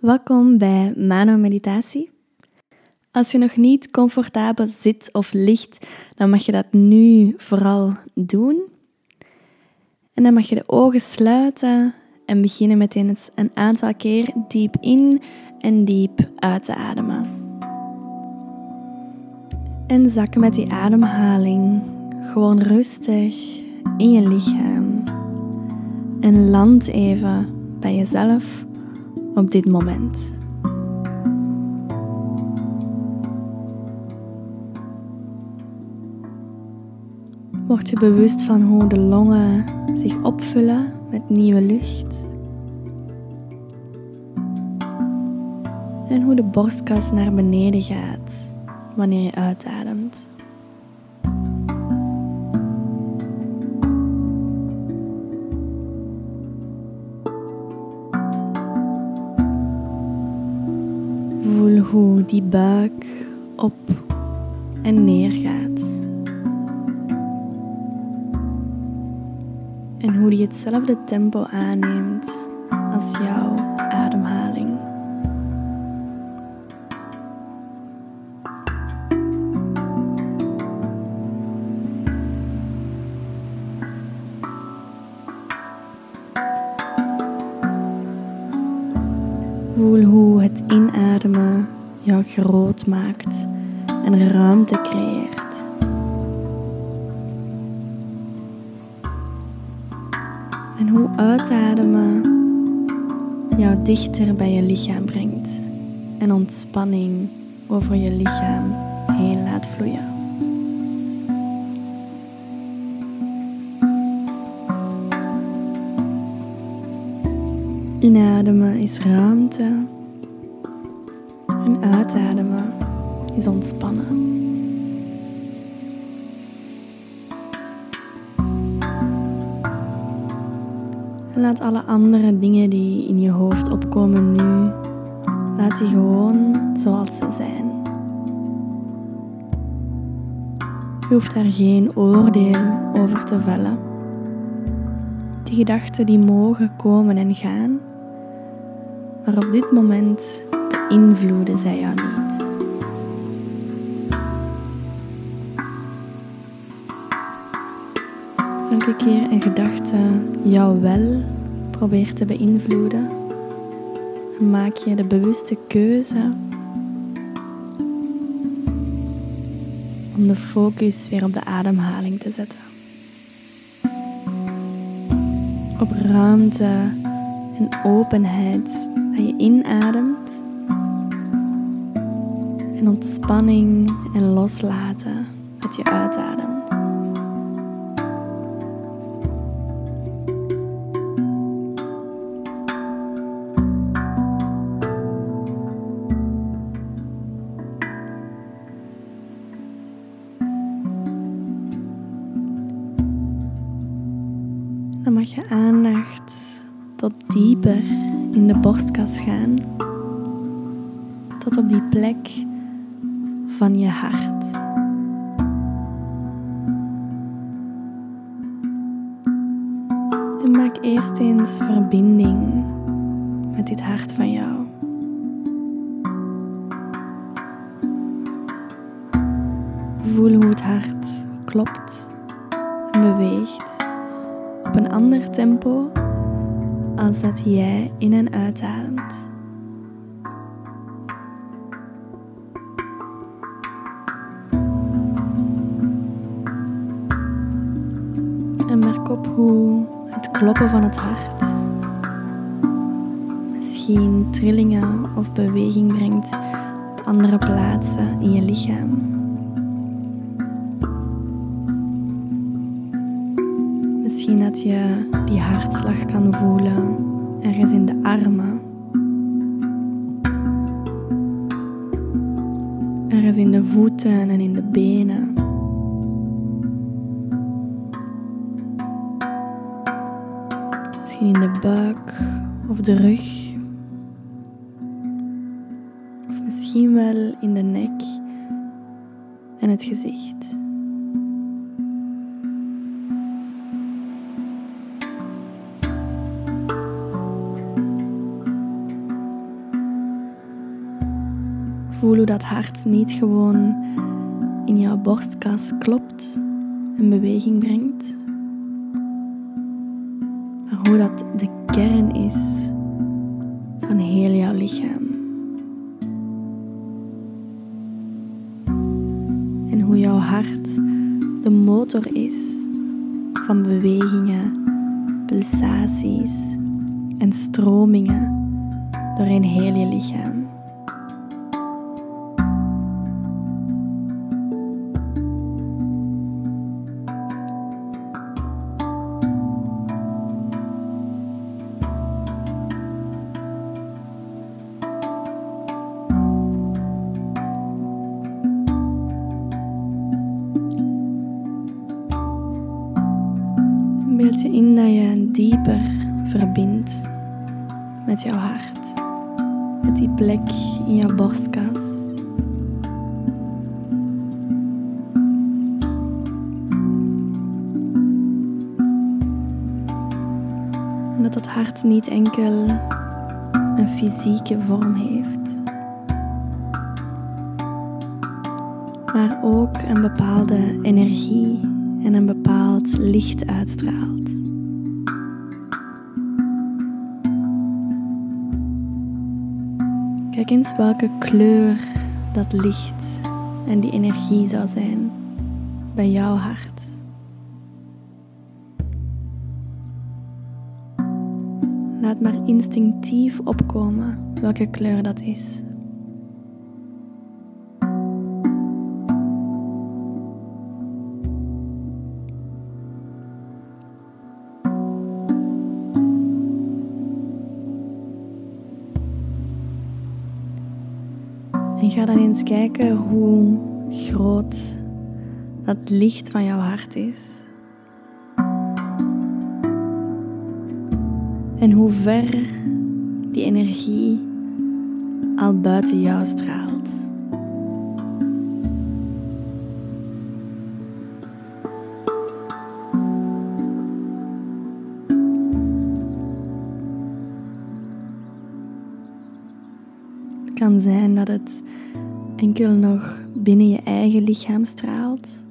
Welkom bij Mano Meditatie. Als je nog niet comfortabel zit of ligt, dan mag je dat nu vooral doen. En dan mag je de ogen sluiten en beginnen meteen eens een aantal keer diep in en diep uit te ademen. En zakken met die ademhaling gewoon rustig in je lichaam. En land even bij jezelf op dit moment. Word je bewust van hoe de longen zich opvullen met nieuwe lucht. En hoe de borstkas naar beneden gaat wanneer je uitademt. Die buik op en neer gaat. En hoe die hetzelfde tempo aanneemt als jouw ademhaling. Voel hoe het inademen jou groot maakt en ruimte creëert. En hoe uitademen jou dichter bij je lichaam brengt en ontspanning over je lichaam heen laat vloeien. Inademen is ruimte uitademen is ontspannen. En laat alle andere dingen die in je hoofd opkomen nu, laat die gewoon zoals ze zijn. Je hoeft daar geen oordeel over te vellen. Die gedachten die mogen komen en gaan, maar op dit moment beïnvloeden zij jou niet. Elke keer een gedachte jou wel probeert te beïnvloeden, maak je de bewuste keuze om de focus weer op de ademhaling te zetten. Op ruimte en openheid dat je inademt en ontspanning en loslaten dat je uitademt. Dan mag je aandacht tot dieper in de borstkas gaan. Tot op die plek van je hart. En maak eerst eens verbinding met dit hart van jou. Voel hoe het hart klopt en beweegt op een ander tempo als dat jij in en uitademt. En merk op hoe het kloppen van het hart misschien trillingen of beweging brengt andere plaatsen in je lichaam. Misschien dat je die hartslag kan voelen ergens in de armen. Ergens in de voeten en in de benen. In de buik of de rug. Of misschien wel in de nek en het gezicht. Voel hoe dat hart niet gewoon in jouw borstkas klopt en beweging brengt, hoe dat de kern is van heel jouw lichaam. En hoe jouw hart de motor is van bewegingen, pulsaties en stromingen doorheen heel je lichaam. Je dieper verbindt met jouw hart, met die plek in jouw borstkas. En dat hart niet enkel een fysieke vorm heeft, maar ook een bepaalde energie en een bepaald licht uitstraalt. Welke kleur dat licht en die energie zou zijn bij jouw hart. Laat maar instinctief opkomen welke kleur dat is. Ga dan eens kijken hoe groot dat licht van jouw hart is. En hoe ver die energie al buiten jou straalt. Kan zijn dat het enkel nog binnen je eigen lichaam straalt,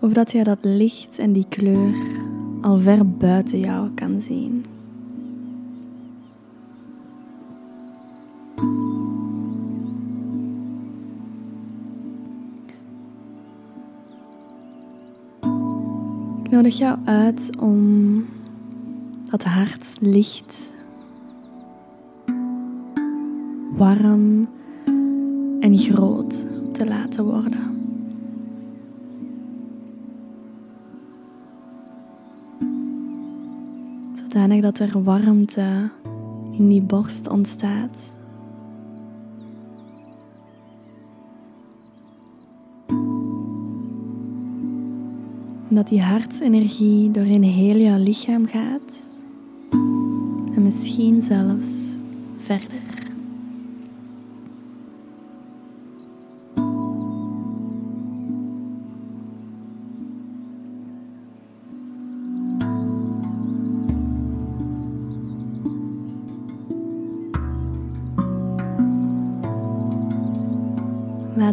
of dat je dat licht en die kleur al ver buiten jou kan zien. Ik nodig jou uit om dat hart licht, warm en groot te laten worden. Zodanig dat er warmte in die borst ontstaat. Dat die hartsenergie doorheen heel jouw lichaam gaat. En misschien zelfs verder.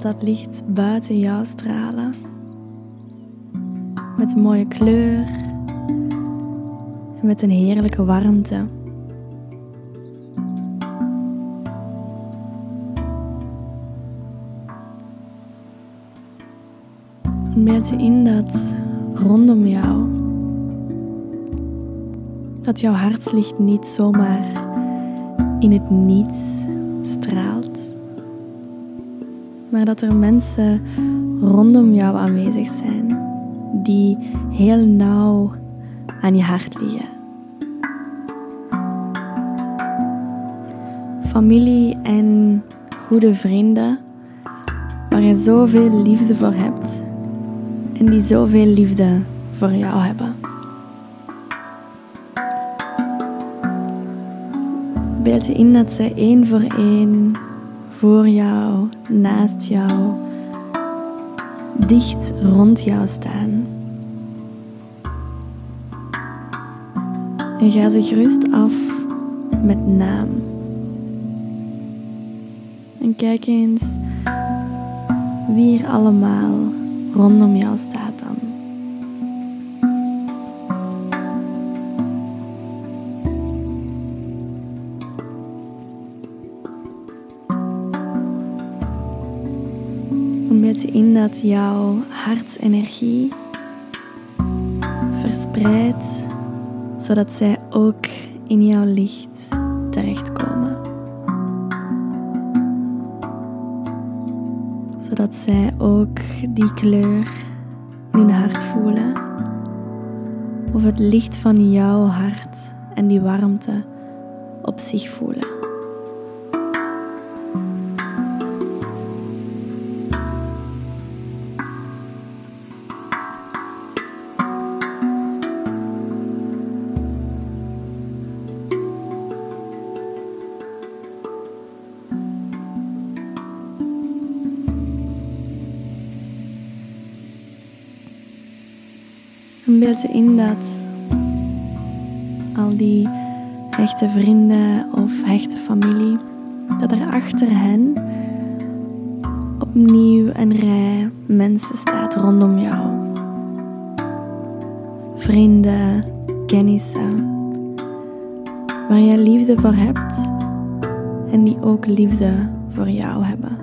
Dat licht buiten jou stralen. Met een mooie kleur en met een heerlijke warmte. Beeld je in dat rondom jou, dat jouw hartslicht niet zomaar in het niets straalt maar dat er mensen rondom jou aanwezig zijn die heel nauw aan je hart liggen. Familie en goede vrienden waar je zoveel liefde voor hebt en die zoveel liefde voor jou hebben. Beeld je in dat ze één voor één voor jou, naast jou, dicht rond jou staan. En ga ze gerust af met naam. En kijk eens wie er allemaal rondom jou staat in dat jouw hartsenergie verspreidt, zodat zij ook in jouw licht terechtkomen. Zodat zij ook die kleur in hun hart voelen. Of het licht van jouw hart en die warmte op zich voelen. Beeld je in dat al die hechte vrienden of hechte familie, dat er achter hen opnieuw een rij mensen staat rondom jou. Vrienden, kennissen, waar jij liefde voor hebt en die ook liefde voor jou hebben.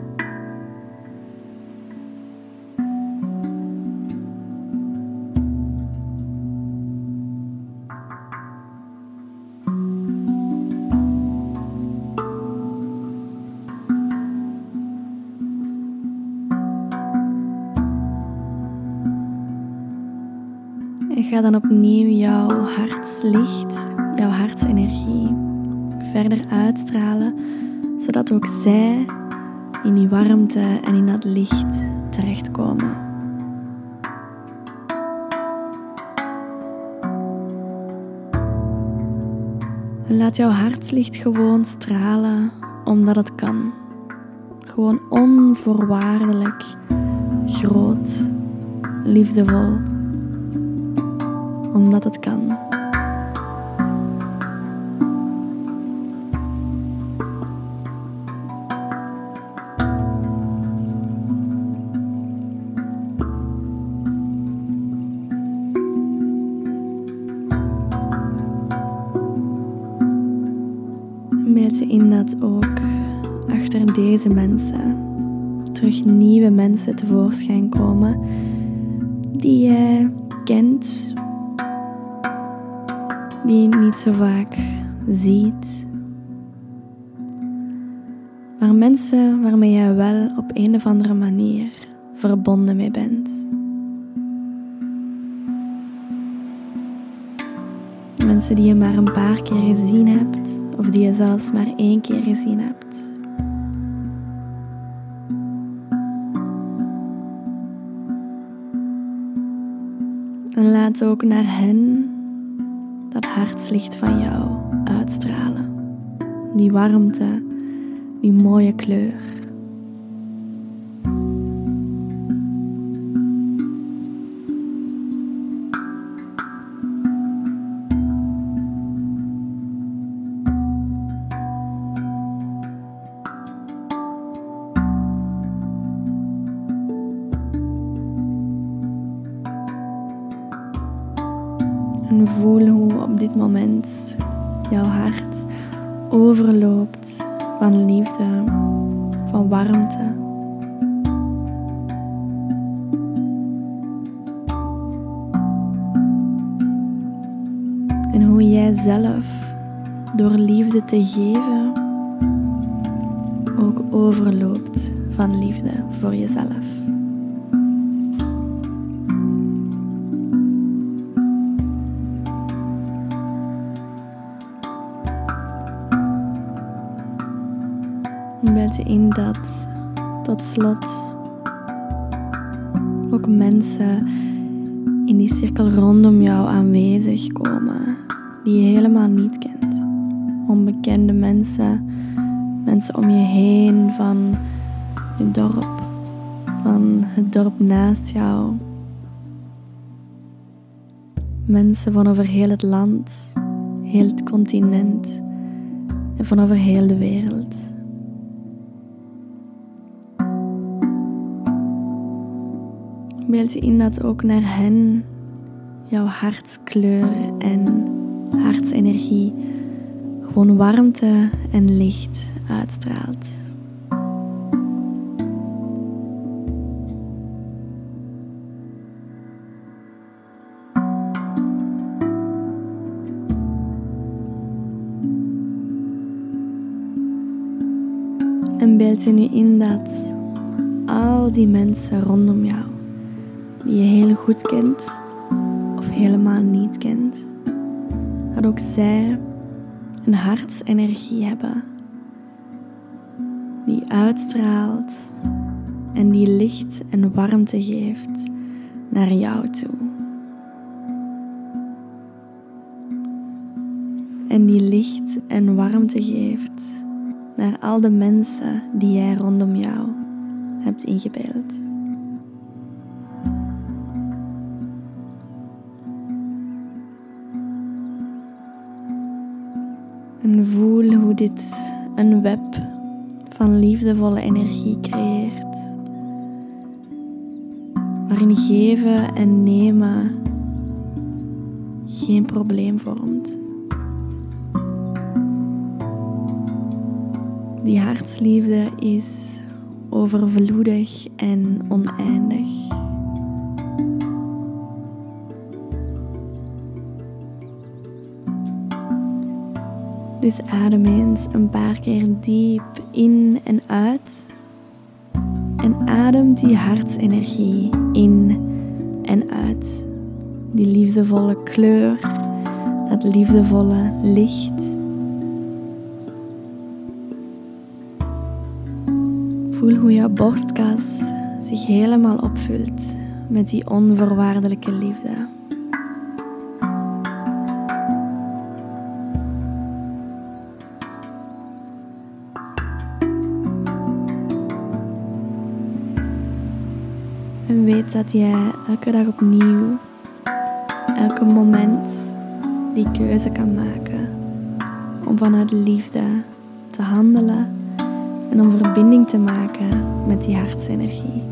En ga dan opnieuw jouw hartslicht, jouw hartsenergie verder uitstralen, zodat ook zij in die warmte en in dat licht terechtkomen. En laat jouw hartslicht gewoon stralen omdat het kan. Gewoon onvoorwaardelijk, groot, liefdevol omdat het kan. Beeld je in dat ook achter deze mensen terug nieuwe mensen tevoorschijn komen die jij kent die je niet zo vaak ziet. Maar mensen waarmee je wel op een of andere manier verbonden mee bent. Mensen die je maar een paar keer gezien hebt, of die je zelfs maar één keer gezien hebt. En laat ook naar hen dat hartslicht van jou uitstralen. Die warmte, die mooie kleur. En voel dit moment jouw hart overloopt van liefde, van warmte. En hoe jij zelf door liefde te geven ook overloopt van liefde voor jezelf. Je in dat tot slot ook mensen in die cirkel rondom jou aanwezig komen die je helemaal niet kent. Onbekende mensen, mensen om je heen van je dorp, van het dorp naast jou. Mensen van over heel het land, heel het continent en van over heel de wereld. Beeld je in dat ook naar hen jouw hartskleur en hartsenergie gewoon warmte en licht uitstraalt. En beeld je nu in dat al die mensen rondom jou, die je heel goed kent of helemaal niet kent, dat ook zij een hartsenergie hebben die uitstraalt en die licht en warmte geeft naar jou toe. En die licht en warmte geeft naar al de mensen die jij rondom jou hebt ingebeeld. Dit een web van liefdevolle energie creëert. Waarin geven en nemen geen probleem vormt. Die hartsliefde is overvloedig en oneindig. Dus adem eens een paar keer diep in en uit. En adem die hartsenergie in en uit. Die liefdevolle kleur, dat liefdevolle licht. Voel hoe jouw borstkas zich helemaal opvult met die onvoorwaardelijke liefde. Weet dat jij elke dag opnieuw, elke moment, die keuze kan maken om vanuit liefde te handelen en om verbinding te maken met die hartsenergie.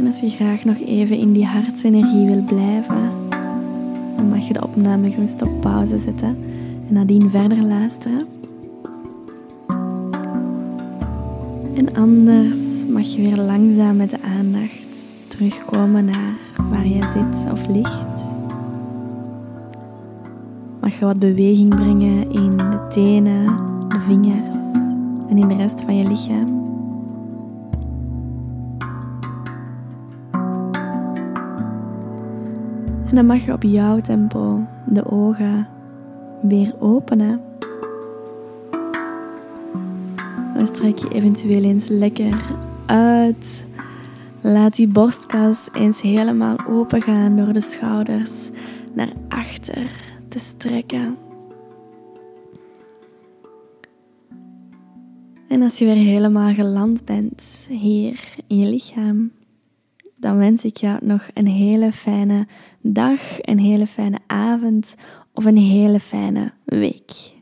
En als je graag nog even in die hartsenergie wil blijven, dan mag je de opname gerust op pauze zetten en nadien verder luisteren. En anders mag je weer langzaam met de aandacht terugkomen naar waar je zit of ligt. Mag je wat beweging brengen in de tenen, de vingers en in de rest van je lichaam. En dan mag je op jouw tempo de ogen weer openen. Dan strek je eventueel eens lekker uit. Laat die borstkas eens helemaal open gaan door de schouders naar achter te strekken. En als je weer helemaal geland bent hier in je lichaam, dan wens ik jou nog een hele fijne dag, een hele fijne avond of een hele fijne week.